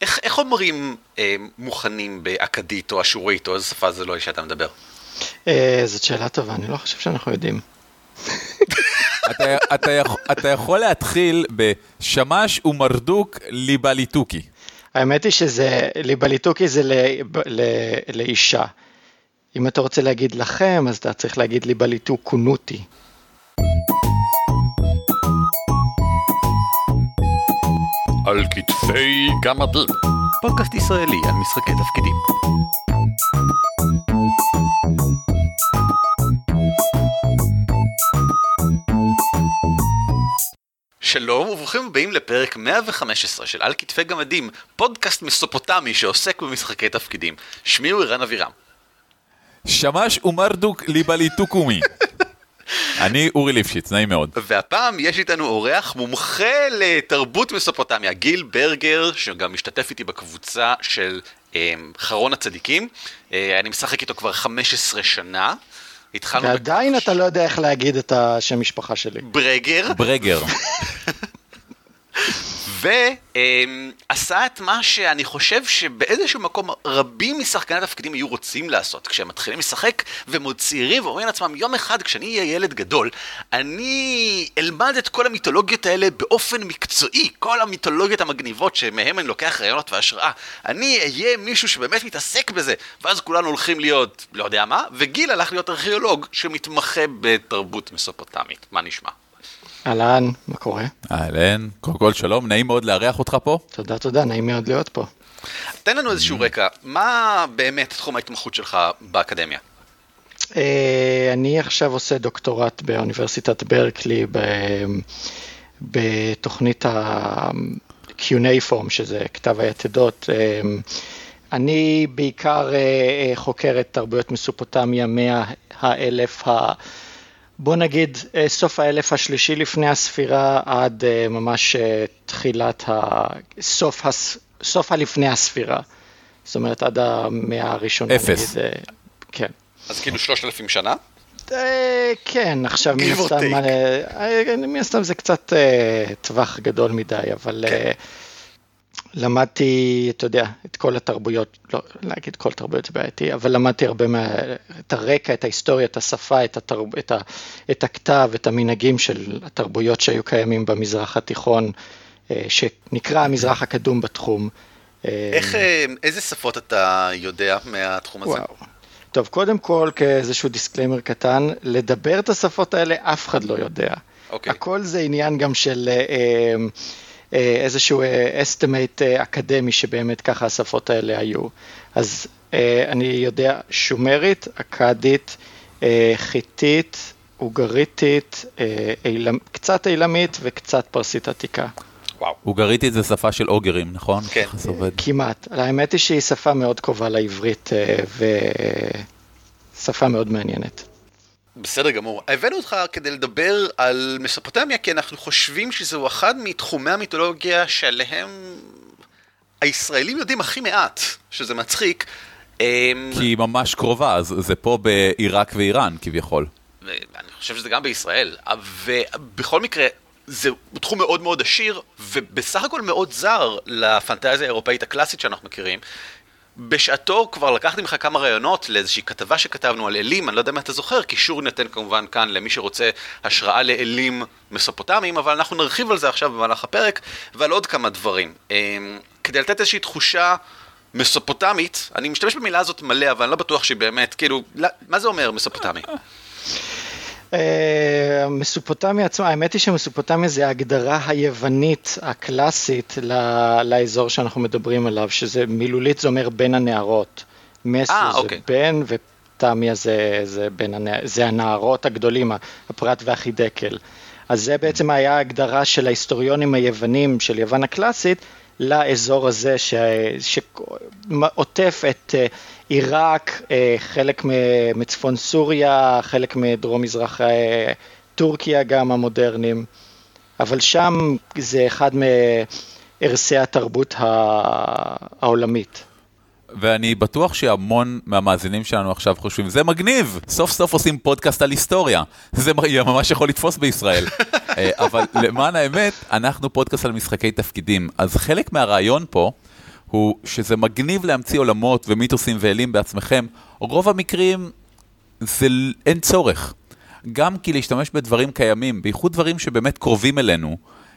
איך, איך אומרים אה, מוכנים באכדית או אשורית או איזה שפה זה לא היא שאתה מדבר? אה, זאת שאלה טובה, אני לא חושב שאנחנו יודעים. אתה, אתה, יכול, אתה יכול להתחיל בשמש ומרדוק ליבליטוקי. האמת היא שזה, ליבליטוקי זה ל, ל, לאישה. אם אתה רוצה להגיד לכם, אז אתה צריך להגיד ליבליטוקונותי. על כתפי גמדים. פודקאסט ישראלי על משחקי תפקידים. שלום וברוכים הבאים לפרק 115 של על כתפי גמדים, פודקאסט מסופוטמי שעוסק במשחקי תפקידים. שמי הוא ערן אבירם. שמש ומרדוק ליבליטוקומי. אני אורי ליפשיץ, נעים מאוד. והפעם יש איתנו אורח מומחה לתרבות מסופוטמיה, גיל ברגר, שגם משתתף איתי בקבוצה של אה, חרון הצדיקים. אה, אני משחק איתו כבר 15 שנה. התחלנו... ועדיין בכך... אתה לא יודע איך להגיד את השם משפחה שלי. ברגר. ברגר. ועשה את מה שאני חושב שבאיזשהו מקום רבים משחקני התפקידים היו רוצים לעשות. כשהם מתחילים לשחק והם עוד צעירים ואומרים לעצמם יום אחד כשאני אהיה ילד גדול אני אלמד את כל המיתולוגיות האלה באופן מקצועי כל המיתולוגיות המגניבות שמהם אני לוקח רעיונות והשראה. אני אהיה מישהו שבאמת מתעסק בזה. ואז כולנו הולכים להיות לא יודע מה וגיל הלך להיות ארכיאולוג שמתמחה בתרבות מסופוטמית. מה נשמע? אהלן, מה קורה? אהלן, קודם כל שלום, נעים מאוד לארח אותך פה. תודה, תודה, נעים מאוד להיות פה. תן לנו איזשהו mm. רקע, מה באמת תחום ההתמחות שלך באקדמיה? אה, אני עכשיו עושה דוקטורט באוניברסיטת ברקלי בתוכנית ה-Cuneiform, שזה כתב היתדות. אה, אני בעיקר אה, חוקר את תרבויות מסופוטמיה מהאלף ה... בוא נגיד אה, סוף האלף השלישי לפני הספירה עד אה, ממש אה, תחילת, ה... סוף, הס... סוף הלפני הספירה. זאת אומרת עד המאה הראשונה. אפס. נגיד, כן. אז כאילו שלושת אלפים שנה? כן, עכשיו מן הסתם, מן הסתם זה קצת טווח גדול מדי, אבל כן. למדתי, אתה יודע, את כל התרבויות, לא להגיד כל תרבויות זה בעייתי, אבל למדתי הרבה מה... את הרקע, את ההיסטוריה, את השפה, את, התרב, את, ה, את הכתב, את המנהגים של התרבויות שהיו קיימים במזרח התיכון, אה, שנקרא המזרח הקדום בתחום. אה, איך, אה, איזה שפות אתה יודע מהתחום הזה? וואו. טוב, קודם כל, כאיזשהו disclaimer קטן, לדבר את השפות האלה אף אחד לא יודע. אוקיי. הכל זה עניין גם של... אה, אה, איזשהו estimate אה, אקדמי שבאמת ככה השפות האלה היו. אז אה, אני יודע שומרית, אכדית, חיתית, אוגריתית, קצת אילמית וקצת פרסית עתיקה. וואו. אוגריתית זה שפה של אוגרים, נכון? כן. כמעט. האמת היא שהיא שפה מאוד קרובה לעברית ושפה מאוד מעניינת. בסדר גמור. הבאנו אותך כדי לדבר על מסופוטמיה, כי אנחנו חושבים שזהו אחד מתחומי המיתולוגיה שעליהם הישראלים יודעים הכי מעט, שזה מצחיק. אמ, כי היא ממש קרובה, אז זה פה בעיראק ואיראן כביכול. אני חושב שזה גם בישראל, ובכל מקרה, זה תחום מאוד מאוד עשיר, ובסך הכל מאוד זר לפנטזיה האירופאית הקלאסית שאנחנו מכירים, בשעתו כבר לקחתי ממך כמה רעיונות לאיזושהי כתבה שכתבנו על אלים, אני לא יודע אם אתה זוכר, קישור ניתן כמובן כאן למי שרוצה השראה לאלים מסופוטמיים, אבל אנחנו נרחיב על זה עכשיו במהלך הפרק, ועל עוד כמה דברים. אמ, כדי לתת איזושהי תחושה מסופוטמית, אני משתמש במילה הזאת מלא, אבל אני לא בטוח שהיא באמת, כאילו, מה זה אומר מסופוטמי? אה, מסופוטמיה עצמה, האמת היא שמסופוטמיה זה ההגדרה היוונית הקלאסית לאזור שאנחנו מדברים עליו, שזה מילולית זה אומר בין הנערות. מסו 아, אה, זה אוקיי. בין ותמיה זה, זה, בין הנע... זה הנערות הגדולים, הפרת והחידקל. אז זה בעצם היה ההגדרה של ההיסטוריונים היוונים של יוון הקלאסית לאזור הזה ש... שעוטף את אה, עיראק, אה, חלק מצפון סוריה, חלק מדרום מזרח אה, טורקיה גם המודרניים, אבל שם זה אחד מערשי התרבות העולמית. ואני בטוח שהמון מהמאזינים שלנו עכשיו חושבים, זה מגניב, סוף סוף עושים פודקאסט על היסטוריה. זה ממש יכול לתפוס בישראל. אה, אבל למען האמת, אנחנו פודקאסט על משחקי תפקידים, אז חלק מהרעיון פה הוא שזה מגניב להמציא עולמות ומיתוסים ואלים בעצמכם, רוב המקרים זה אין צורך. גם כי להשתמש בדברים קיימים, בייחוד דברים שבאמת קרובים אלינו,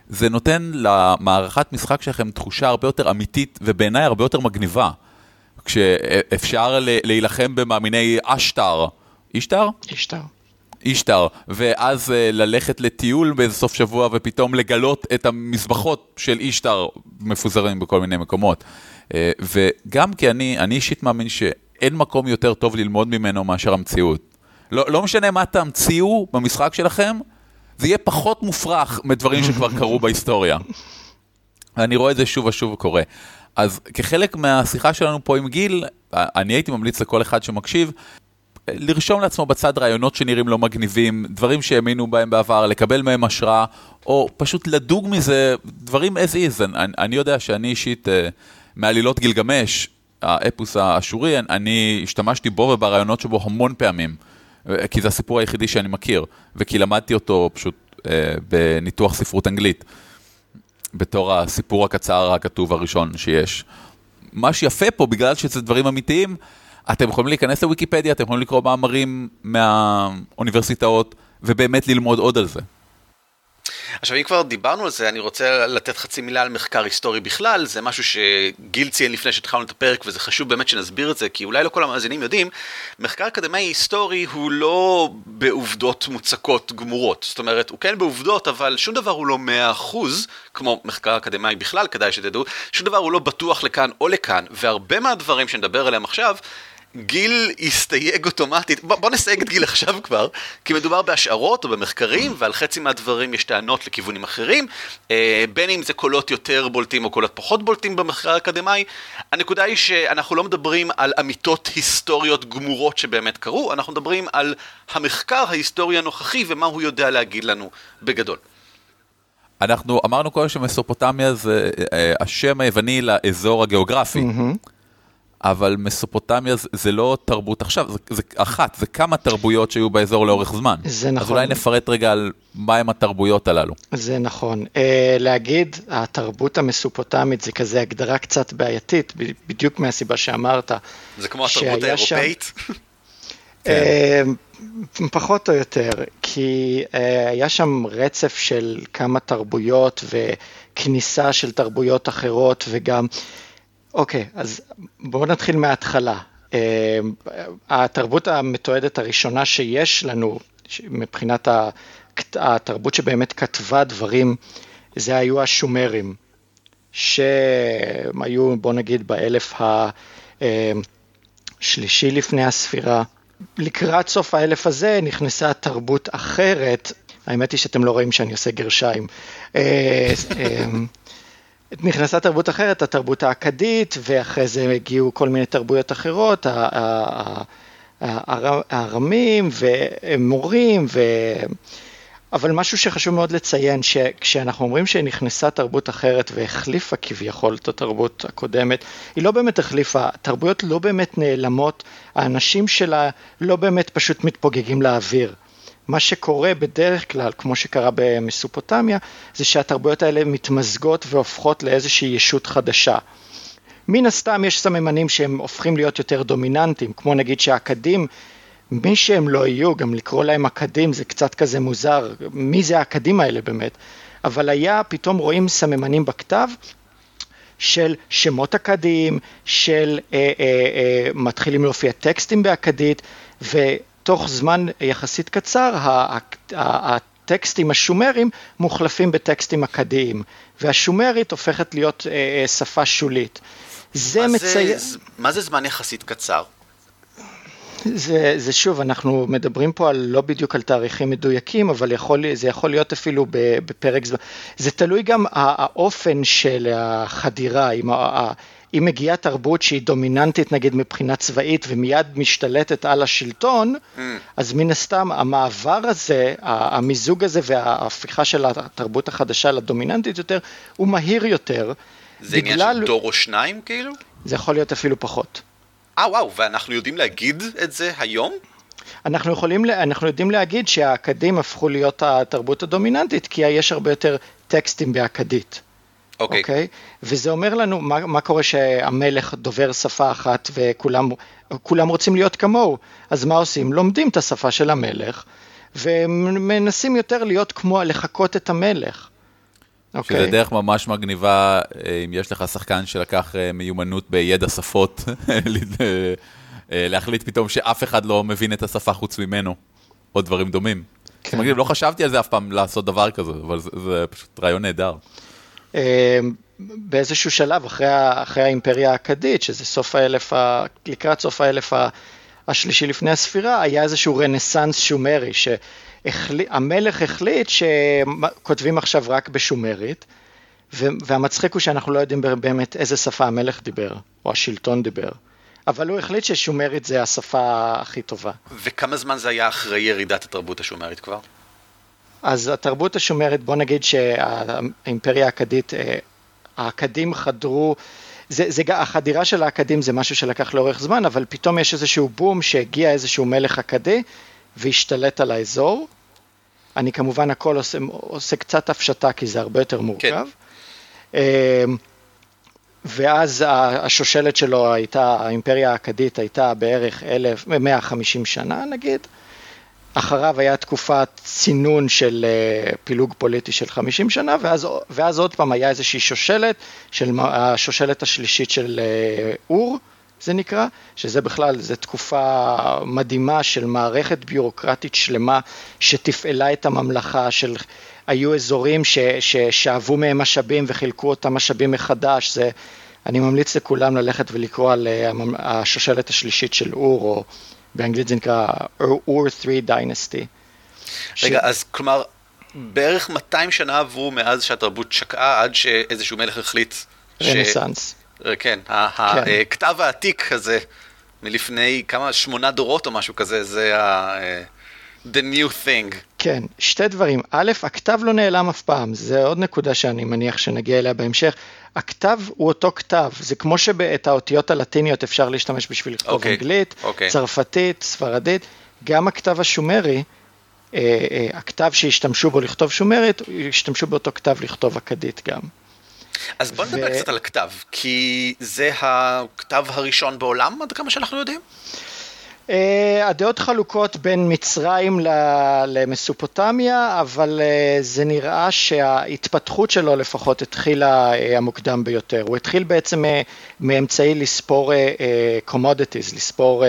זה נותן למערכת משחק שלכם תחושה הרבה יותר אמיתית ובעיניי הרבה יותר מגניבה. כשאפשר להילחם במאמיני אשטר, אישטר? אישטר. אישטר, ואז uh, ללכת לטיול באיזה סוף שבוע ופתאום לגלות את המזבחות של אישטר מפוזרים בכל מיני מקומות. Uh, וגם כי אני, אני אישית מאמין שאין מקום יותר טוב ללמוד ממנו מאשר המציאות. לא, לא משנה מה תמציאו במשחק שלכם, זה יהיה פחות מופרך מדברים שכבר קרו בהיסטוריה. אני רואה את זה שוב ושוב קורה. אז כחלק מהשיחה שלנו פה עם גיל, אני הייתי ממליץ לכל אחד שמקשיב, לרשום לעצמו בצד רעיונות שנראים לא מגניבים, דברים שהאמינו בהם בעבר, לקבל מהם השראה, או פשוט לדוג מזה דברים as is. אני, אני יודע שאני אישית, אה, מעלילות גילגמש, האפוס האשורי, אני השתמשתי בו וברעיונות שבו המון פעמים, אה, כי זה הסיפור היחידי שאני מכיר, וכי למדתי אותו פשוט אה, בניתוח ספרות אנגלית, בתור הסיפור הקצר הכתוב הראשון שיש. מה שיפה פה, בגלל שזה דברים אמיתיים, אתם יכולים להיכנס לוויקיפדיה, אתם יכולים לקרוא מאמרים מהאוניברסיטאות, ובאמת ללמוד עוד על זה. עכשיו אם כבר דיברנו על זה, אני רוצה לתת חצי מילה על מחקר היסטורי בכלל, זה משהו שגיל ציין לפני שהתחלנו את הפרק וזה חשוב באמת שנסביר את זה, כי אולי לא כל המאזינים יודעים, מחקר אקדמאי היסטורי הוא לא בעובדות מוצקות גמורות, זאת אומרת הוא כן בעובדות אבל שום דבר הוא לא מאה אחוז, כמו מחקר אקדמאי בכלל, כדאי שתדעו, שום דבר הוא לא בטוח לכאן או לכאן, והרבה מהדברים שנדבר עליהם עכשיו גיל הסתייג אוטומטית, בוא, בוא נסייג את גיל עכשיו כבר, כי מדובר בהשערות או במחקרים, ועל חצי מהדברים יש טענות לכיוונים אחרים, אה, בין אם זה קולות יותר בולטים או קולות פחות בולטים במחקר האקדמאי. הנקודה היא שאנחנו לא מדברים על אמיתות היסטוריות גמורות שבאמת קרו, אנחנו מדברים על המחקר ההיסטורי הנוכחי ומה הוא יודע להגיד לנו בגדול. אנחנו אמרנו קודם שמסופוטמיה זה אה, השם היווני לאזור הגיאוגרפי. Mm-hmm. אבל מסופוטמיה זה, זה לא תרבות עכשיו, זה, זה אחת, זה כמה תרבויות שהיו באזור לאורך זמן. זה נכון. אז אולי נפרט רגע על מהם התרבויות הללו. זה נכון. Uh, להגיד, התרבות המסופוטמית זה כזה הגדרה קצת בעייתית, בדיוק מהסיבה שאמרת. זה כמו התרבות האירופאית? שם... כן. uh, פחות או יותר, כי uh, היה שם רצף של כמה תרבויות וכניסה של תרבויות אחרות וגם אוקיי, אז בואו נתחיל מההתחלה. אה, התרבות המתועדת הראשונה שיש לנו, מבחינת התרבות שבאמת כתבה דברים, זה היו השומרים, שהיו, בואו נגיד, באלף השלישי לפני הספירה. לקראת סוף האלף הזה נכנסה תרבות אחרת, האמת היא שאתם לא רואים שאני עושה גרשיים. נכנסה תרבות אחרת, התרבות האכדית, ואחרי זה הגיעו כל מיני תרבויות אחרות, הארמים ומורים, ו... אבל משהו שחשוב מאוד לציין, שכשאנחנו אומרים שנכנסה תרבות אחרת והחליפה כביכול את התרבות הקודמת, היא לא באמת החליפה, תרבויות לא באמת נעלמות, האנשים שלה לא באמת פשוט מתפוגגים לאוויר. מה שקורה בדרך כלל, כמו שקרה במסופוטמיה, זה שהתרבויות האלה מתמזגות והופכות לאיזושהי ישות חדשה. מן הסתם יש סממנים שהם הופכים להיות יותר דומיננטיים, כמו נגיד שהאקדים, מי שהם לא יהיו, גם לקרוא להם אקדים זה קצת כזה מוזר, מי זה האקדים האלה באמת? אבל היה, פתאום רואים סממנים בכתב של שמות אכדיים, של אה, אה, אה, מתחילים להופיע טקסטים באכדית, ו... תוך זמן יחסית קצר הטקסטים השומרים מוחלפים בטקסטים אכדיים, והשומרית הופכת להיות אה, אה, שפה שולית. זה מציין... מה זה זמן יחסית קצר? זה, זה שוב, אנחנו מדברים פה על, לא בדיוק על תאריכים מדויקים, אבל יכול, זה יכול להיות אפילו בפרק זמן. זה תלוי גם האופן של החדירה, אם אם מגיעה תרבות שהיא דומיננטית נגיד מבחינה צבאית ומיד משתלטת על השלטון, mm. אז מן הסתם המעבר הזה, המיזוג הזה וההפיכה של התרבות החדשה לדומיננטית יותר, הוא מהיר יותר. זה בגלל... עניין של דור או שניים כאילו? זה יכול להיות אפילו פחות. אה וואו, ואנחנו יודעים להגיד את זה היום? אנחנו יכולים, אנחנו יודעים להגיד שהאכדים הפכו להיות התרבות הדומיננטית, כי יש הרבה יותר טקסטים באכדית. אוקיי. Okay. אוקיי? Okay? וזה אומר לנו מה, מה קורה שהמלך דובר שפה אחת וכולם רוצים להיות כמוהו. אז מה עושים? לומדים את השפה של המלך ומנסים יותר להיות כמו, לחקות את המלך. אוקיי. שזה דרך ממש מגניבה, אה, אם יש לך שחקן שלקח אה, מיומנות בידע שפות, אה, להחליט פתאום שאף אחד לא מבין את השפה חוץ ממנו, או דברים דומים. כן. מגניב, לא חשבתי על זה אף פעם לעשות דבר כזה, אבל זה, זה פשוט רעיון נהדר. באיזשהו שלב, אחרי, אחרי האימפריה האכדית, שזה סוף האלף, ה, לקראת סוף האלף השלישי לפני הספירה, היה איזשהו רנסאנס שומרי, שהמלך החליט שכותבים עכשיו רק בשומרית, והמצחיק הוא שאנחנו לא יודעים באמת איזה שפה המלך דיבר, או השלטון דיבר. אבל הוא החליט ששומרית זה השפה הכי טובה. וכמה זמן זה היה אחרי ירידת התרבות השומרית כבר? אז התרבות השומרית, בוא נגיד שהאימפריה האכדית, אה, האכדים חדרו, זה, זה, החדירה של האכדים זה משהו שלקח לאורך זמן, אבל פתאום יש איזשהו בום שהגיע איזשהו מלך אכדי והשתלט על האזור. אני כמובן הכל עושה, עושה קצת הפשטה כי זה הרבה יותר מורכב. כן. אמ, ואז השושלת שלו הייתה, האימפריה האכדית הייתה בערך 150 שנה נגיד. אחריו היה תקופת צינון של אה, פילוג פוליטי של 50 שנה, ואז, ואז עוד פעם היה איזושהי שושלת, של השושלת השלישית של אה, אור, זה נקרא, שזה בכלל, זו תקופה מדהימה של מערכת ביורוקרטית שלמה שתפעלה את הממלכה, של, היו אזורים ש, ששאבו מהם משאבים וחילקו אותם משאבים מחדש, זה, אני ממליץ לכולם ללכת ולקרוא על אה, השושלת השלישית של אור, או באנגלית זה נקרא אור 3 דיינסטי. רגע, ש... אז כלומר, בערך 200 שנה עברו מאז שהתרבות שקעה עד שאיזשהו מלך החליט. רנסאנס. ש... כן, כן. הכתב העתיק הזה מלפני כמה, שמונה דורות או משהו כזה, זה ה... The new thing. כן, שתי דברים. א', הכתב לא נעלם אף פעם, זה עוד נקודה שאני מניח שנגיע אליה בהמשך. הכתב הוא אותו כתב, זה כמו שאת האותיות הלטיניות אפשר להשתמש בשביל לכתוב okay, אוקיי, אנגלית, okay. אוקיי. צרפתית, ספרדית, גם הכתב השומרי, אה, אה, הכתב שהשתמשו בו לכתוב שומרית, השתמשו באותו כתב לכתוב אכדית גם. אז בוא נדבר ו... קצת על הכתב, כי זה הכתב הראשון בעולם, עד כמה שאנחנו יודעים? Uh, הדעות חלוקות בין מצרים למסופוטמיה, אבל uh, זה נראה שההתפתחות שלו לפחות התחילה uh, המוקדם ביותר. הוא התחיל בעצם uh, מאמצעי לספור commodities, לספור...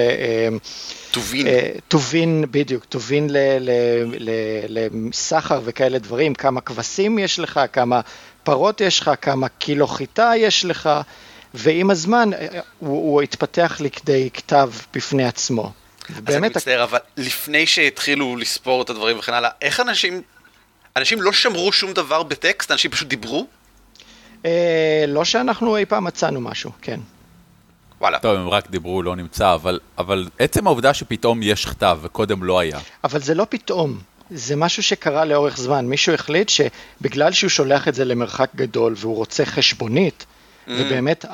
טובין. טובין, בדיוק, טובין לסחר וכאלה דברים, כמה כבשים יש לך, כמה פרות יש לך, כמה קילו חיטה יש לך. ועם הזמן אה, אה, הוא, הוא התפתח לכדי כתב בפני עצמו. אז אני מצטער, אבל לפני שהתחילו לספור את הדברים וכן הלאה, איך אנשים, אנשים לא שמרו שום דבר בטקסט, אנשים פשוט דיברו? אה, לא שאנחנו אי פעם מצאנו משהו, כן. וואלה. טוב, הם רק דיברו, לא נמצא, אבל, אבל עצם העובדה שפתאום יש כתב וקודם לא היה. אבל זה לא פתאום, זה משהו שקרה לאורך זמן. מישהו החליט שבגלל שהוא שולח את זה למרחק גדול והוא רוצה חשבונית, Mm. ובאמת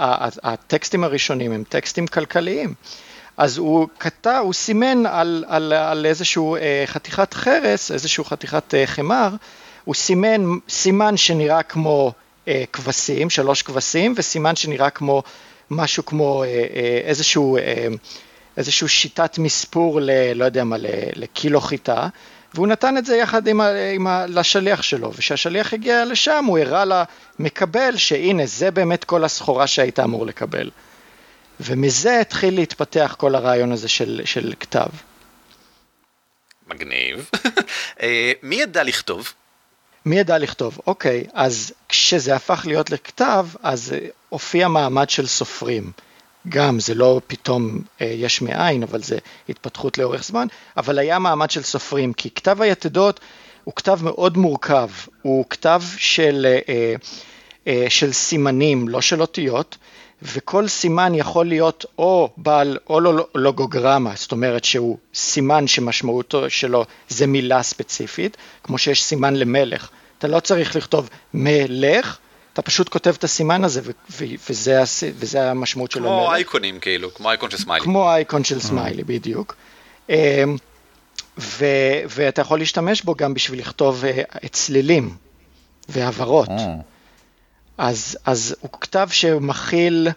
הטקסטים הראשונים הם טקסטים כלכליים. אז הוא כתב, הוא סימן על, על, על איזשהו אה, חתיכת חרס, איזשהו חתיכת אה, חמר, הוא סימן סימן שנראה כמו אה, כבשים, שלוש כבשים, וסימן שנראה כמו משהו כמו אה, אה, איזשהו, אה, איזשהו שיטת מספור ל... לא יודע מה, לקילו חיטה, והוא נתן את זה יחד עם ה, עם ה, לשליח שלו, וכשהשליח הגיע לשם הוא הראה למקבל שהנה זה באמת כל הסחורה שהיית אמור לקבל. ומזה התחיל להתפתח כל הרעיון הזה של, של כתב. מגניב. אה, מי ידע לכתוב? מי ידע לכתוב? אוקיי, אז כשזה הפך להיות לכתב, אז הופיע מעמד של סופרים. גם, זה לא פתאום אה, יש מאין, אבל זה התפתחות לאורך זמן, אבל היה מעמד של סופרים, כי כתב היתדות הוא כתב מאוד מורכב, הוא כתב של, אה, אה, של סימנים, לא של אותיות, וכל סימן יכול להיות או בעל או לוגוגרמה, זאת אומרת שהוא סימן שמשמעותו שלו זה מילה ספציפית, כמו שיש סימן למלך, אתה לא צריך לכתוב מלך, אתה פשוט כותב את הסימן הזה, וזה, וזה המשמעות של המלך. כמו אייקונים כאילו, כמו אייקון של סמיילי. כמו אייקון של סמיילי, בדיוק. אמ, ו, ואתה יכול להשתמש בו גם בשביל לכתוב אה, צלילים והבהרות. אז, אז הוא כתב שמכיל,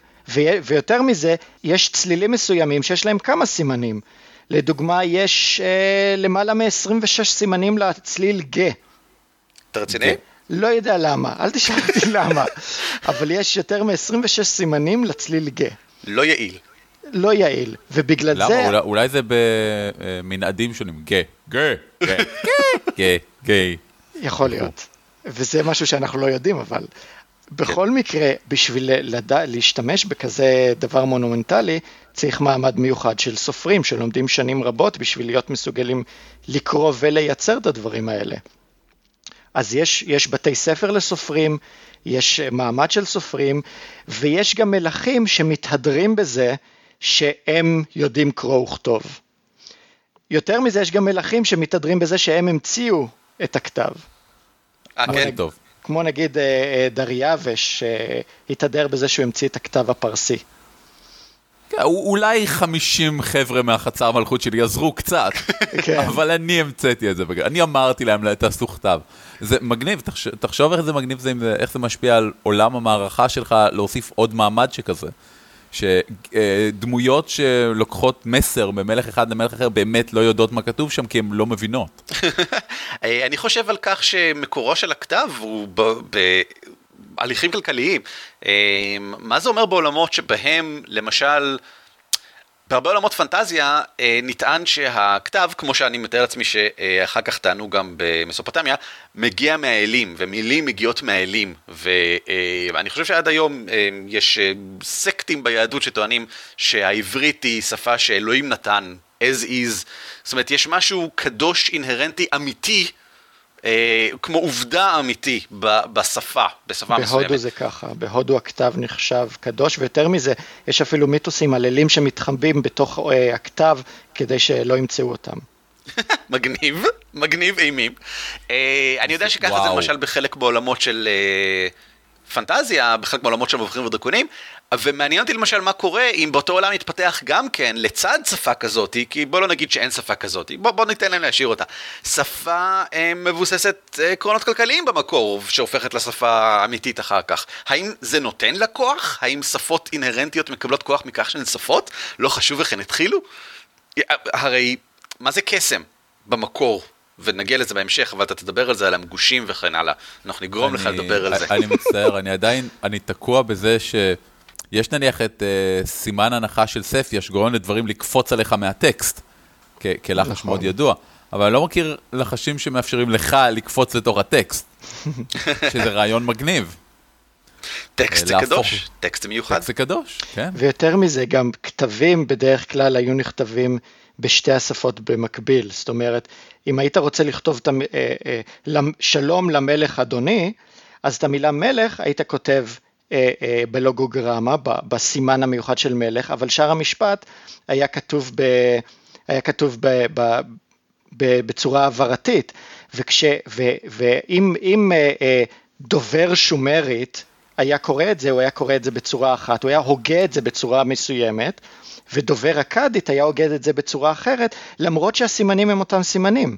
ויותר מזה, יש צלילים מסוימים שיש להם כמה סימנים. לדוגמה, יש אה, למעלה מ-26 סימנים לצליל גה. אתה רציני? לא יודע למה, אל תשאל אותי למה, אבל יש יותר מ-26 סימנים לצליל גה. לא יעיל. לא יעיל, ובגלל למה? זה... למה? אולי, אולי זה במנעדים שונים. גה, גה, גה, גה, גה. יכול להיות. וזה משהו שאנחנו לא יודעים, אבל בכל כן. מקרה, בשביל לדע, להשתמש בכזה דבר מונומנטלי, צריך מעמד מיוחד של סופרים שלומדים שנים רבות בשביל להיות מסוגלים לקרוא ולייצר את הדברים האלה. אז יש, יש בתי ספר לסופרים, יש מעמד של סופרים, ויש גם מלכים שמתהדרים בזה שהם יודעים קרוא וכתוב. יותר מזה, יש גם מלכים שמתהדרים בזה שהם המציאו את הכתב. אה, כן, טוב. כמו נגיד אה, אה, דריווש, שהתהדר בזה שהוא המציא את הכתב הפרסי. כן, אולי 50 חבר'ה מהחצר מלכות שלי עזרו קצת, כן. אבל אני המצאתי את זה, אני אמרתי להם, תעשו כתב. זה מגניב, תחשוב איך זה מגניב, איך זה משפיע על עולם המערכה שלך להוסיף עוד מעמד שכזה. שדמויות שלוקחות מסר ממלך אחד למלך אחר באמת לא יודעות מה כתוב שם כי הן לא מבינות. אני חושב על כך שמקורו של הכתב הוא בהליכים כלכליים. מה זה אומר בעולמות שבהם למשל בהרבה עולמות פנטזיה אה, נטען שהכתב, כמו שאני מתאר לעצמי שאחר כך טענו גם במסופוטמיה, מגיע מהאלים, ומילים מגיעות מהאלים, ואני חושב שעד היום אה, יש אה, סקטים ביהדות שטוענים שהעברית היא שפה שאלוהים נתן, as is, זאת אומרת יש משהו קדוש אינהרנטי אמיתי אה, כמו עובדה אמיתי ב, בשפה, בשפה מסוימת. בהודו זה ככה, בהודו הכתב נחשב קדוש, ויותר מזה, יש אפילו מיתוסים על אלים שמתחבאים בתוך אה, הכתב כדי שלא ימצאו אותם. מגניב, מגניב אימים. אה, אני יודע שככה וואו. זה למשל בחלק בעולמות של... אה, פנטזיה, בחלק מהעולמות של מבחרים ודרקונים, ומעניין אותי למשל מה קורה אם באותו עולם יתפתח גם כן לצד שפה כזאת, כי בוא לא נגיד שאין שפה כזאת, בוא, בוא ניתן להם להשאיר אותה. שפה אה, מבוססת אה, עקרונות כלכליים במקור, שהופכת לשפה האמיתית אחר כך. האם זה נותן לה כוח? האם שפות אינהרנטיות מקבלות כוח מכך שהן שפות? לא חשוב איך הן התחילו? הרי, מה זה קסם במקור? ונגיע לזה בהמשך, אבל אתה תדבר על זה, על המגושים וכן הלאה. אנחנו נגרום לך לדבר על זה. אני מצטער, אני עדיין, אני תקוע בזה שיש נניח את uh, סימן הנחה של ספיה, שגורם לדברים לקפוץ עליך מהטקסט, כלחש נכון. מאוד ידוע. אבל אני לא מכיר לחשים שמאפשרים לך לקפוץ לתוך הטקסט, שזה רעיון מגניב. טקסט זה קדוש, טקסט מיוחד. טקסט זה קדוש, כן. ויותר מזה, גם כתבים בדרך כלל היו נכתבים בשתי השפות במקביל. זאת אומרת, אם היית רוצה לכתוב את אה, שלום למלך אדוני, אז את המילה מלך היית כותב אה, אה, בלוגוגרמה, בסימן המיוחד של מלך, אבל שאר המשפט היה כתוב, ב, היה כתוב ב, ב, ב, בצורה העברתית, וכש, ואם דובר שומרית היה קורא את זה, הוא היה קורא את זה בצורה אחת, הוא היה הוגה את זה בצורה מסוימת, ודובר אכדית היה אוגד את זה בצורה אחרת, למרות שהסימנים הם אותם סימנים.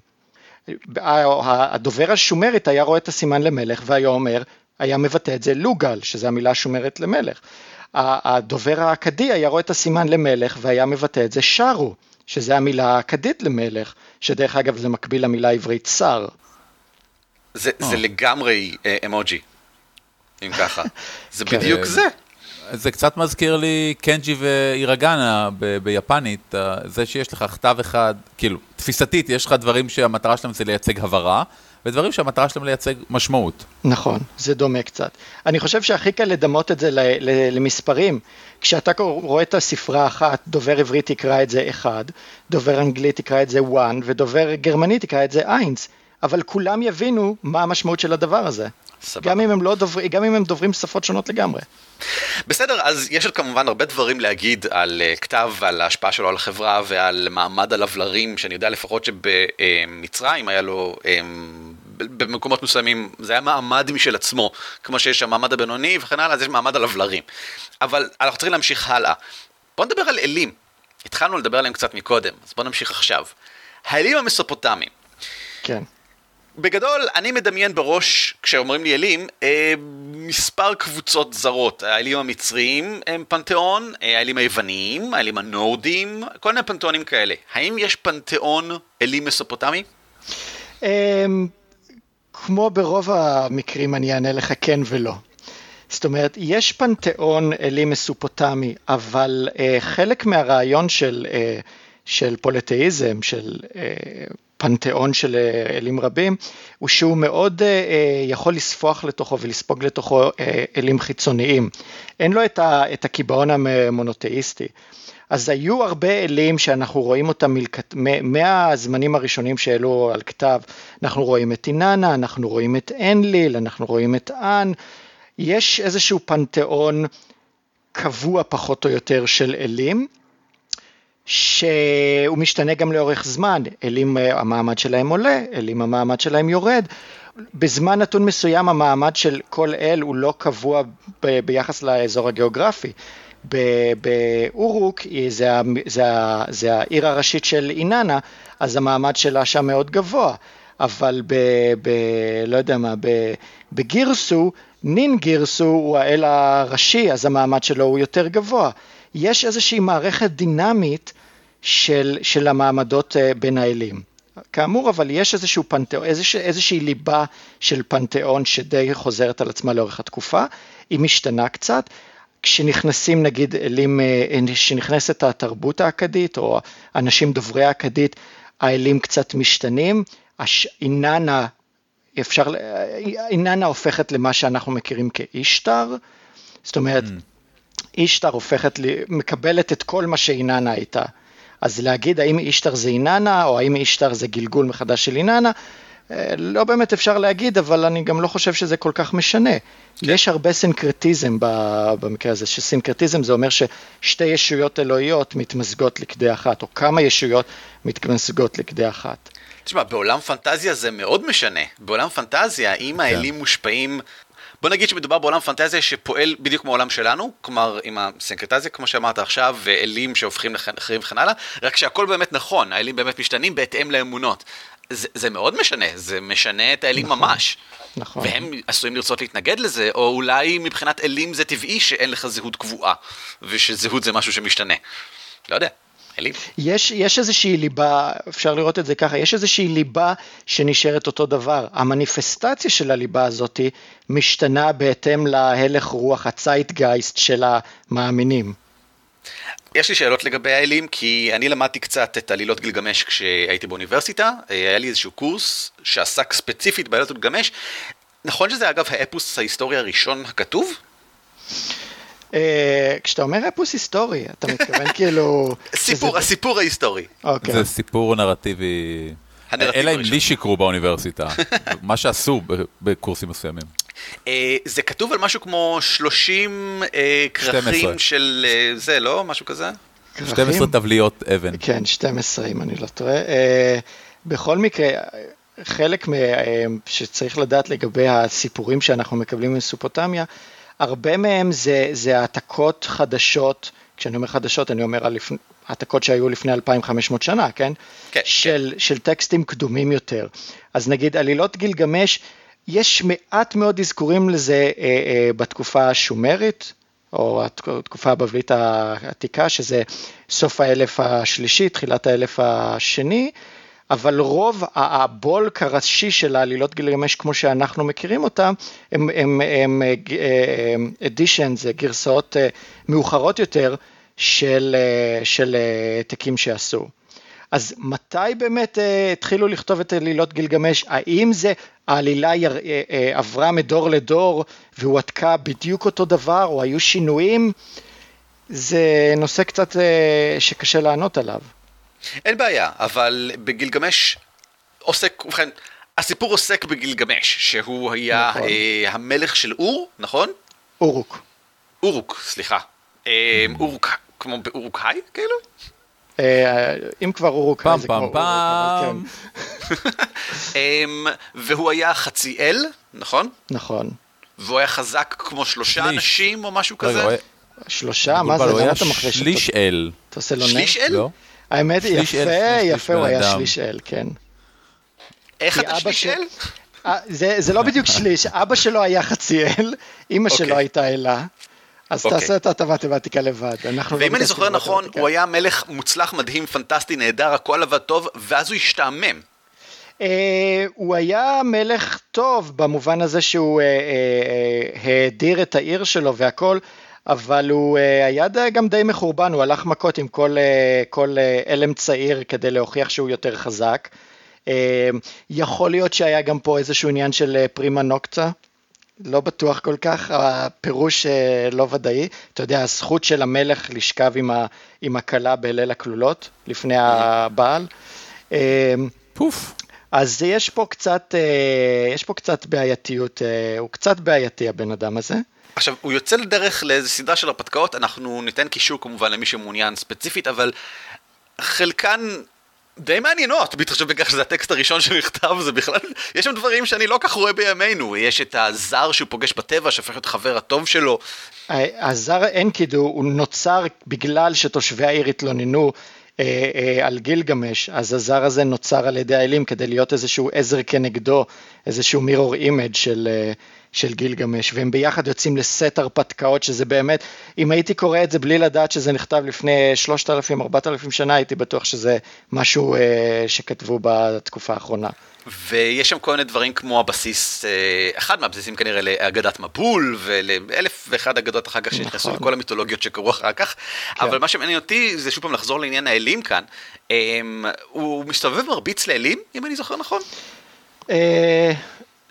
הדובר השומרית היה רואה את הסימן למלך והיה אומר, היה מבטא את זה לוגל, שזה המילה השומרת למלך. הדובר האכדי היה רואה את הסימן למלך והיה מבטא את זה שרו, שזה המילה האכדית למלך, שדרך אגב זה מקביל למילה העברית שר. זה, oh. זה לגמרי אה, אמוג'י, אם ככה. זה כן. בדיוק זה. זה קצת מזכיר לי קנג'י ואירגנה ב- ביפנית, זה שיש לך כתב אחד, כאילו, תפיסתית, יש לך דברים שהמטרה שלהם זה לייצג הבהרה, ודברים שהמטרה שלהם לייצג משמעות. נכון, זה דומה קצת. אני חושב שהכי קל לדמות את זה למספרים. כשאתה רואה את הספרה האחת, דובר עברית יקרא את זה אחד, דובר אנגלית יקרא את זה one, ודובר גרמנית יקרא את זה eins, אבל כולם יבינו מה המשמעות של הדבר הזה. סבבה. גם אם הם, לא דובר, גם אם הם דוברים שפות שונות לגמרי. בסדר, אז יש עוד כמובן הרבה דברים להגיד על uh, כתב ועל ההשפעה שלו על החברה ועל מעמד הלבלרים, שאני יודע לפחות שבמצרים היה לו... Um, במקומות מסוימים זה היה מעמד משל עצמו, כמו שיש המעמד הבינוני וכן הלאה, אז יש מעמד הלבלרים. אבל אנחנו צריכים להמשיך הלאה. בוא נדבר על אלים. התחלנו לדבר עליהם קצת מקודם, אז בוא נמשיך עכשיו. האלים המסופוטמיים. כן. בגדול, אני מדמיין בראש, כשאומרים לי אלים, אה, מספר קבוצות זרות. האלים המצריים הם פנתיאון, אה, האלים היווניים, האלים הנורדים, כל מיני פנתיאונים כאלה. האם יש פנתיאון אלים מסופוטמי? אה, כמו ברוב המקרים אני אענה לך כן ולא. זאת אומרת, יש פנתיאון אלים מסופוטמי, אבל אה, חלק מהרעיון של, אה, של פוליטאיזם, של אה, פנתיאון של אה, אלים רבים, הוא שהוא מאוד אה, אה, יכול לספוח לתוכו ולספוג לתוכו אלים חיצוניים. אין לו את הקיבעון המונותאיסטי. אז היו הרבה אלים שאנחנו רואים אותם מלכת, מהזמנים הראשונים שהעלו על כתב, אנחנו רואים את איננה, אנחנו רואים את אנליל, אנחנו רואים את אן, יש איזשהו פנתיאון קבוע פחות או יותר של אלים, שהוא משתנה גם לאורך זמן, אלים אה, המעמד שלהם עולה, אלים המעמד שלהם יורד. בזמן נתון מסוים המעמד של כל אל הוא לא קבוע ב- ביחס לאזור הגיאוגרפי. באורוק, זה, זה, זה העיר הראשית של איננה, אז המעמד שלה שם מאוד גבוה. אבל ב... ב לא יודע מה, ב, בגירסו, נין גירסו הוא האל הראשי, אז המעמד שלו הוא יותר גבוה. יש איזושהי מערכת דינמית של, של המעמדות אה, בין האלים. כאמור, אבל יש איזשהו פנתיאון, איזושה, איזושהי ליבה של פנתיאון שדי חוזרת על עצמה לאורך התקופה, היא משתנה קצת. כשנכנסים נגיד אלים, כשנכנסת אה, התרבות האכדית או אנשים דוברי האכדית, האלים קצת משתנים, איננה, אפשר, איננה הופכת למה שאנחנו מכירים כאישתר, זאת אומרת, mm. אישתר הופכת, מקבלת את כל מה שאיננה הייתה. אז להגיד האם אישתר זה איננה, או האם אישתר זה גלגול מחדש של איננה, אה, לא באמת אפשר להגיד, אבל אני גם לא חושב שזה כל כך משנה. כן. יש הרבה סינקרטיזם במקרה הזה, שסינקרטיזם זה אומר ששתי ישויות אלוהיות מתמזגות לכדי אחת, או כמה ישויות מתמזגות לכדי אחת. תשמע, בעולם פנטזיה זה מאוד משנה. בעולם פנטזיה, אם כן. האלים מושפעים בוא נגיד שמדובר בעולם פנטזיה שפועל בדיוק כמו העולם שלנו, כלומר עם הסינקרטזיה כמו שאמרת עכשיו, ואלים שהופכים לאחרים וכן הלאה, רק שהכל באמת נכון, האלים באמת משתנים בהתאם לאמונות. זה, זה מאוד משנה, זה משנה את האלים נכון, ממש. נכון. והם עשויים לרצות להתנגד לזה, או אולי מבחינת אלים זה טבעי שאין לך זהות קבועה, ושזהות זה משהו שמשתנה. לא יודע. אלים. יש, יש איזושהי ליבה, אפשר לראות את זה ככה, יש איזושהי ליבה שנשארת אותו דבר. המניפסטציה של הליבה הזאת משתנה בהתאם להלך רוח הצייטגייסט של המאמינים. יש לי שאלות לגבי האלים, כי אני למדתי קצת את עלילות גילגמש כשהייתי באוניברסיטה, היה לי איזשהו קורס שעסק ספציפית בעלילות גילגמש. נכון שזה אגב האפוס ההיסטורי הראשון הכתוב? אה, כשאתה אומר אפוס היסטורי, אתה מתכוון כאילו... סיפור, הסיפור ההיסטורי. אוקיי. זה סיפור נרטיבי... אלא אם לי שיקרו באוניברסיטה, מה שעשו בקורסים מסוימים. אה, זה כתוב על משהו כמו 30 אה, כרכים של זה, לא? משהו כזה? 12 טבליות אבן. כן, 12 אם אני לא טועה. בכל מקרה, חלק שצריך לדעת לגבי הסיפורים שאנחנו מקבלים ממסופוטמיה, הרבה מהם זה, זה העתקות חדשות, כשאני אומר חדשות אני אומר על העתקות שהיו לפני 2,500 שנה, כן? כן. של, כן. של טקסטים קדומים יותר. אז נגיד עלילות גילגמש, יש מעט מאוד אזכורים לזה אה, אה, בתקופה השומרית, או התקופה הבבלית העתיקה, שזה סוף האלף השלישי, תחילת האלף השני, אבל רוב הבולק הראשי של העלילות גילגמש כמו שאנחנו מכירים אותם, הם, הם, זה גרסאות אה, מאוחרות יותר של, העתקים שעשו. אז מתי באמת התחילו לכתוב את עלילות גילגמש? האם זה העלילה עברה מדור לדור והועתקה בדיוק אותו דבר, או היו שינויים? זה נושא קצת שקשה לענות עליו. אין בעיה, אבל בגילגמש עוסק, ובכן, הסיפור עוסק בגילגמש, שהוא היה נכון. אה, המלך של אור, נכון? אורוק. אורוק, סליחה. אה, אורוק, כמו באורוקאי, כאילו? אה, אם כבר אורוקאי זה כמו אורוק, אבל כן. אמ, והוא היה חצי אל, נכון? נכון. והוא היה חזק כמו שלושה אנשים או משהו כזה? שלושה? מה זה? למה אתה מחליש אותו? שליש אל. אתה עושה לו נק? שליש אל? לא. האמת היא, יפה, יפה, הוא היה שליש אל, כן. איך אתה שליש אל? אה, זה, לא בדיוק שליש, אבא שלו היה חצי אל, אימא. שלו אוקיי. הייתה אלה. אז okay. אוקיי. תעשה את המתמטיקה לבד, לא ואם אני זוכר נכון, הוא היה מלך מוצלח, מדהים, פנטסטי, נהדר, הכל עבד טוב, ואז הוא השתעמם. Uh, הוא היה מלך טוב במובן הזה שהוא uh, uh, האדיר את העיר שלו והכל, אבל הוא uh, היה גם די מחורבן, הוא הלך מכות עם כל, uh, כל uh, אלם צעיר כדי להוכיח שהוא יותר חזק. Uh, יכול להיות שהיה גם פה איזשהו עניין של uh, פרימה נוקצה, לא בטוח כל כך, הפירוש uh, לא ודאי. אתה יודע, הזכות של המלך לשכב עם, ה, עם הכלה בליל הכלולות, לפני הבעל. Uh, פוף. אז יש פה קצת, uh, יש פה קצת בעייתיות, הוא קצת בעייתי הבן אדם הזה. עכשיו, הוא יוצא לדרך לאיזו סדרה של הרפתקאות, אנחנו ניתן קישור כמובן למי שמעוניין ספציפית, אבל חלקן די מעניינות, בהתחשב בכך שזה הטקסט הראשון שנכתב, זה בכלל, יש שם דברים שאני לא כך רואה בימינו, יש את הזר שהוא פוגש בטבע, שהופך להיות חבר הטוב שלו. הזר אנקידו הוא נוצר בגלל שתושבי העיר התלוננו אה, אה, על גילגמש, אז היצור הזה נוצר על ידי האלים כדי להיות איזשהו עזר כנגדו, איזשהו mirror image של, אה, של גילגמש, והם ביחד יוצאים לסט הרפתקאות, שזה באמת, אם הייתי קורא את זה בלי לדעת שזה נכתב לפני 3,000-4,000 שנה, הייתי בטוח שזה משהו שכתבו בתקופה האחרונה. ויש שם כל מיני דברים כמו הבסיס, אה, אחד מהבסיסים כנראה לאגדת מבול ולאלף ואחד אגדות אחר כך שנכנסו נכון. לכל המיתולוגיות שקרו אחר כך, כן. אבל מה שמעניין אותי זה שוב פעם לחזור לעניין האלים כאן, אמ, הוא מסתובב מרביץ לאלים, אם אני זוכר נכון?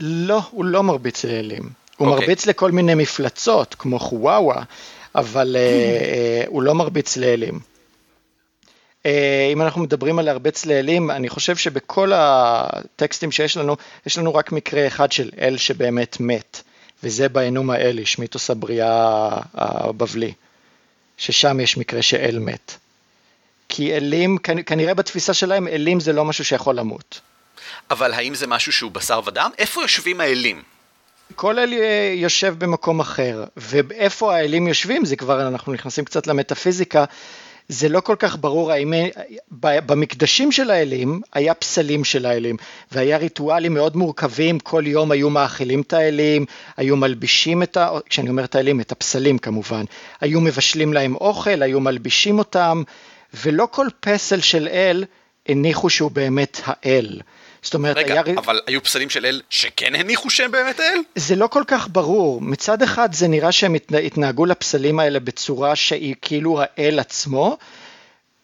לא, הוא לא מרביץ לאלים, הוא אוקיי. מרביץ לכל מיני מפלצות כמו חוואווה, אבל אה, הוא לא מרביץ לאלים. אה, אם אנחנו מדברים על הרבה צללים, אני חושב שבכל הטקסטים שיש לנו, יש לנו רק מקרה אחד של אל שבאמת מת, וזה באנום האליש, מיתוס הבריאה הבבלי, ששם יש מקרה שאל מת. כי אלים, כנראה בתפיסה שלהם, אלים זה לא משהו שיכול למות. אבל האם זה משהו שהוא בשר ודם? איפה יושבים האלים? כל אל אה, יושב במקום אחר, ואיפה האלים יושבים, זה כבר, אנחנו נכנסים קצת למטאפיזיקה, זה לא כל כך ברור האם במקדשים של האלים היה פסלים של האלים והיה ריטואלים מאוד מורכבים, כל יום היו מאכילים את האלים, היו מלבישים את ה... כשאני אומר את האלים, את הפסלים כמובן, היו מבשלים להם אוכל, היו מלבישים אותם ולא כל פסל של אל הניחו שהוא באמת האל. זאת אומרת, רגע, היה... אבל היו פסלים של אל שכן הניחו שהם באמת אל? זה לא כל כך ברור. מצד אחד זה נראה שהם התנהגו לפסלים האלה בצורה שהיא כאילו האל עצמו.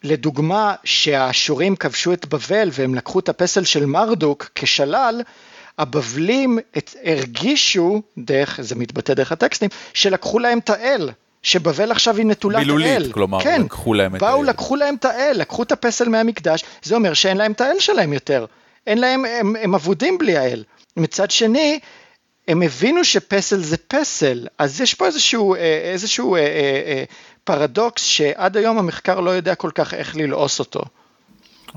לדוגמה, שהאשורים כבשו את בבל והם לקחו את הפסל של מרדוק כשלל, הבבלים את, הרגישו, דרך, זה מתבטא דרך הטקסטים, שלקחו להם את האל. שבבל עכשיו היא נטולת האל. מילולית, כלומר, כן, לקחו להם את האל. באו, לקחו להם את האל, לקחו את הפסל מהמקדש, זה אומר שאין להם את האל שלהם יותר. אין להם, הם, הם אבודים בלי האל. מצד שני, הם הבינו שפסל זה פסל, אז יש פה איזשהו, אה, איזשהו אה, אה, אה, פרדוקס שעד היום המחקר לא יודע כל כך איך ללעוס אותו.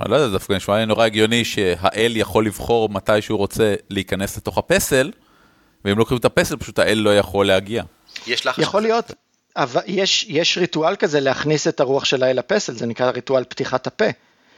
אני לא יודע, דווקא נשמע לי נורא הגיוני שהאל יכול לבחור מתי שהוא רוצה להיכנס לתוך הפסל, ואם לוקחים את הפסל פשוט האל לא יכול להגיע. יש לך... יכול להיות, אבל יש, יש ריטואל כזה להכניס את הרוח של האל לפסל, זה נקרא ריטואל פתיחת הפה.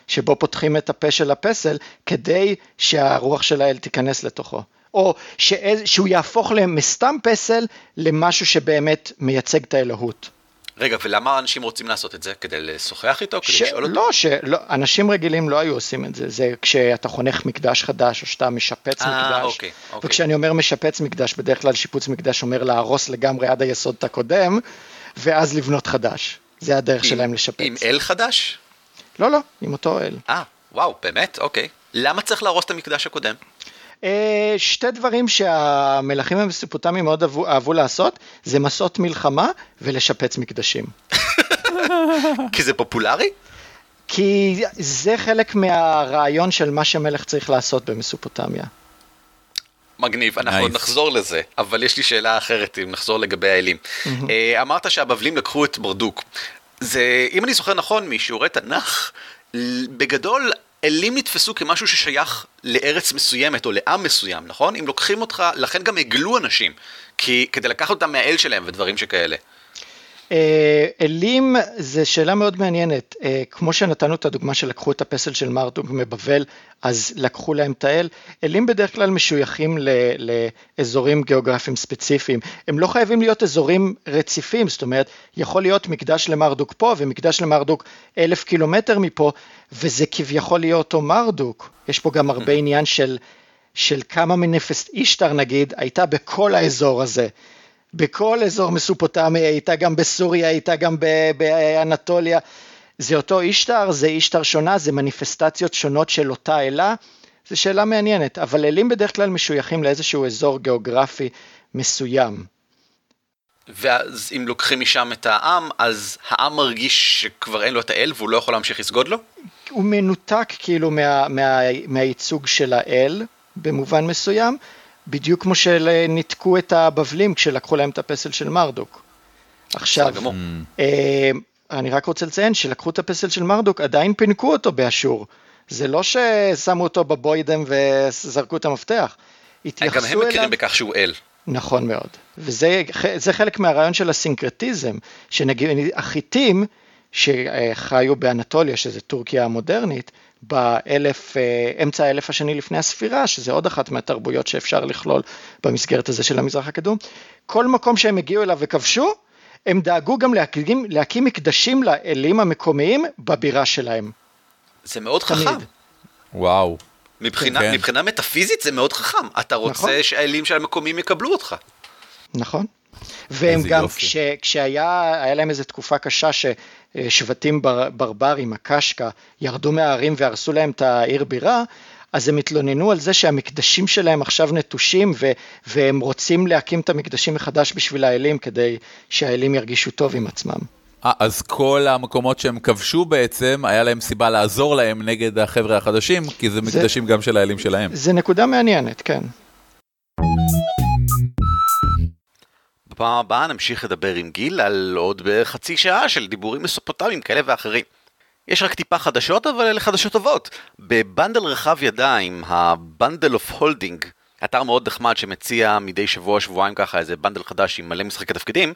שבו פותחים את הפה של הפסל כדי שהרוח של האל תיכנס לתוכו. או שאיז, שהוא יהפוך מסתם פסל למשהו שבאמת מייצג את האלוהות. רגע, ולמה אנשים רוצים לעשות את זה? כדי לשוחח איתו? כדי ש... לשאול אותו? לא, שלא, אנשים רגילים לא היו עושים את זה. זה כשאתה חונך מקדש חדש, או שאתה משפץ 아, אה, מקדש. אוקיי, אוקיי. וכשאני אומר משפץ מקדש, בדרך כלל שיפוץ מקדש אומר להרוס לגמרי עד היסוד הקודם, ואז לבנות חדש. זה הדרך עם, שלהם לשפץ. עם אל חדש? לא, לא, עם אותו אל. אה, וואו, באמת? אוקיי. למה צריך להרוס את המקדש הקודם? אה, שתי דברים שהמלכים המסופוטמיים מאוד אהבו, אהבו לעשות, זה מסעות מלחמה ולשפץ מקדשים. כי זה פופולרי? כי זה חלק מהרעיון של מה שמלך צריך לעשות במסופוטמיה. מגניב, אנחנו עוד נחזור לזה, אבל יש לי שאלה אחרת אם נחזור לגבי האלים. אה, אמרת שהבבלים לקחו את ברדוק. זה, אם אני זוכר נכון משיעורי תנ"ך, בגדול אלים נתפסו כמשהו ששייך לארץ מסוימת או לעם מסוים, נכון? אם לוקחים אותך, לכן גם הגלו אנשים, כי, כדי לקחת אותם מהאל שלהם ודברים שכאלה. אה, אלים זה שאלה מאוד מעניינת, אה, כמו שנתנו את הדוגמה שלקחו את הפסל של מרדוק מבבל, אז לקחו להם את האל, אלים בדרך כלל משויכים לאזורים גיאוגרפיים ספציפיים, הם לא חייבים להיות אזורים רציפים, זאת אומרת, יכול להיות מקדש למרדוק פה ומקדש למרדוק אלף קילומטר מפה, וזה כביכול להיות אותו מרדוק, יש פה גם הרבה עניין של, של כמה מנפסט אישטר נגיד, הייתה בכל האזור הזה. בכל אזור מסופוטמיה, הייתה גם בסוריה, הייתה גם באנטוליה. זה אותו אישטר, זה אישטר שונה, זה מניפסטציות שונות של אותה אלה. זו שאלה מעניינת, אבל אלים בדרך כלל משויכים לאיזשהו אזור גיאוגרפי מסוים. ואז אם לוקחים משם את העם, אז העם מרגיש שכבר אין לו את האל והוא לא יכול להמשיך לסגוד לו? הוא מנותק כאילו מה, מה, מהייצוג של האל במובן מסוים, בדיוק כמו שניתקו את הבבלים כשלקחו להם את הפסל של מרדוק. עכשיו, אה, אני רק רוצה לציין שלקחו את הפסל של מרדוק, עדיין פינקו אותו באשור. זה לא ששמו אותו בבוידם וזרקו את המפתח. גם הם מכירים בכך שהוא אל. נכון מאוד. וזה חלק מהרעיון של הסינקרטיזם, שנגיד החיטים שחיו באנטוליה, שזה טורקיה המודרנית, באלף, אה, אמצע האלף השני לפני הספירה, שזה עוד אחת מהתרבויות שאפשר לכלול במסגרת הזה של המזרח הקדום. כל מקום שהם הגיעו אליו וכבשו, הם דאגו גם להקים, להקים מקדשים לאלים המקומיים בבירה שלהם. זה מאוד תמיד. חכם. וואו. מבחינה, כן. מבחינה מטאפיזית זה מאוד חכם, אתה רוצה נכון. שהאלים של המקומיים יקבלו אותך. נכון. והם גם, כש, כשהיה להם איזו תקופה קשה ששבטים בר, ברברים, הקשקה, ירדו מהערים והרסו להם את העיר בירה, אז הם התלוננו על זה שהמקדשים שלהם עכשיו נטושים ו, והם רוצים להקים את המקדשים מחדש בשביל האלים כדי שהאלים ירגישו טוב עם עצמם. 아, אז כל המקומות שהם כבשו בעצם, היה להם סיבה לעזור להם נגד החבר'ה החדשים, כי זה מקדשים זה, גם של האלים שלהם. זה נקודה מעניינת, כן. בפעם הבאה נמשיך לדבר עם גיל על עוד בערך חצי שעה של דיבורים מסופוטמיים כאלה ואחרים. יש רק טיפה חדשות, אבל אלה חדשות טובות. ב bundle רחב ידיים, ה Bundle of Holding, אתר מאוד נחמד שמציע מדי שבוע-שבועיים ככה איזה bundle חדש עם מלא משחקי תפקידים,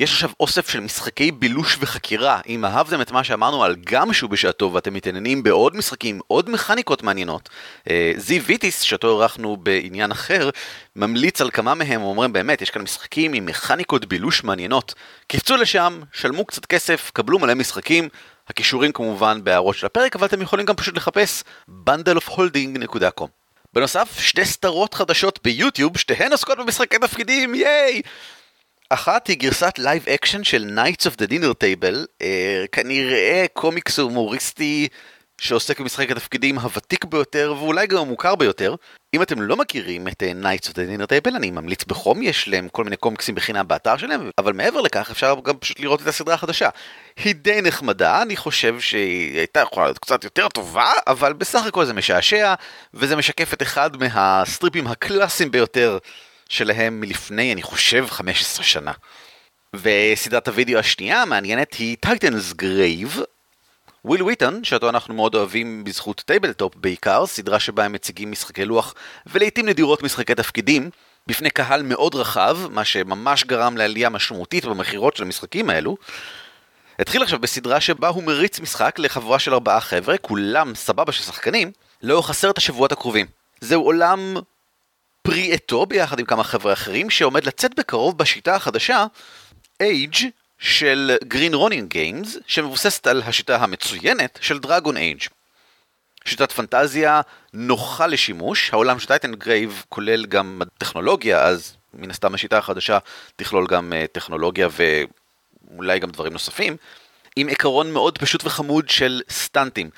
יש עכשיו אוסף של משחקי בילוש וחקירה. אם אהבתם את מה שאמרנו על GUMSHOE בשעתו ואתם מתעניינים בעוד משחקים, עוד מכניקות מעניינות, אה, זיו ויטיס, שאותו אירחנו בעניין אחר, ממליץ על כמה מהם, אומרים באמת, יש כאן משחקים עם מכניקות בילוש מעניינות. קפצו לשם, שלמו קצת כסף, קבלו מלא משחקים. הקישורים כמובן בהערות של הפרק, אבל אתם יכולים גם פשוט לחפש bundleofholding.com. בנוסף, שתי סדרות חדשות ביוטיוב, שתיהן עוסקות במשחקי תפקידים, ייי! אחת היא גרסת live action של Knights of the Dinner Table, אה, כנראה קומיקס הומוריסטי שעוסק במשחק התפקידים הוותיק ביותר ואולי גם המוכר ביותר. אם אתם לא מכירים את uh, Knights of the Dinner Table, אני ממליץ בחום, יש להם כל מיני קומיקסים בחינם באתר שלהם, אבל מעבר לכך אפשר גם פשוט לראות את הסדרה החדשה. היא די נחמדה, אני חושב שהיא הייתה יכולה להיות קצת יותר טובה, אבל בסך הכל זה משעשע, וזה משקף את אחד מהסטריפים הקלאסיים ביותר שלהם מלפני, אני חושב, 15 שנה. וסדרת הוידאו השנייה המעניינת היא Titansgrave. וויל וויטון, שאותו אנחנו מאוד אוהבים בזכות TableTop בעיקר, סדרה שבה הם מציגים משחקי לוח ולעיתים נדירות משחקי תפקידים, בפני קהל מאוד רחב, מה שממש גרם לעלייה משמעותית במכירות של המשחקים האלו. התחיל עכשיו בסדרה שבה הוא מריץ משחק לחבורה של ארבעה חבר'ה, כולם סבבה של שחקנים, לאורך עשרת השבועות הקרובים. זהו עולם פרי עטו ביחד עם כמה חבר'ה אחרים, שעומד לצאת בקרוב בשיטה החדשה, Age של Green Ronin Games, שמבוססת על השיטה המצוינת של Dragon Age. שיטת פנטזיה נוחה לשימוש, העולם של Titansgrave כולל גם טכנולוגיה, אז מן הסתם השיטה החדשה תכלול גם uh, טכנולוגיה ואולי גם דברים נוספים, עם עיקרון מאוד פשוט וחמוד של סטנטים.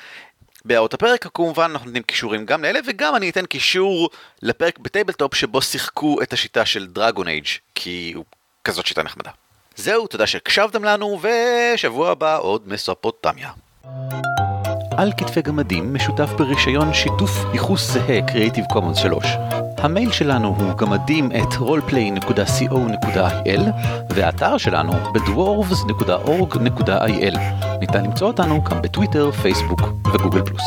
בהערות הפרק כמובן אנחנו נותנים קישורים גם לאלה וגם אני אתן קישור לפרק ב TableTop שבו שיחקו את השיטה של Dragon Age כי הוא כזאת שיטה נחמדה. זהו, תודה שהקשבתם לנו ושבוע הבא עוד מסופוטמיה. על כתפי גמדים משותף ברישיון שיתוף ייחוס זהה Creative Commons 3. המייל שלנו הוא גמדים את roleplay.co.il והאתר שלנו בדוורבס.org.il. ניתן למצוא אותנו גם בטוויטר, פייסבוק וגוגל פלוס.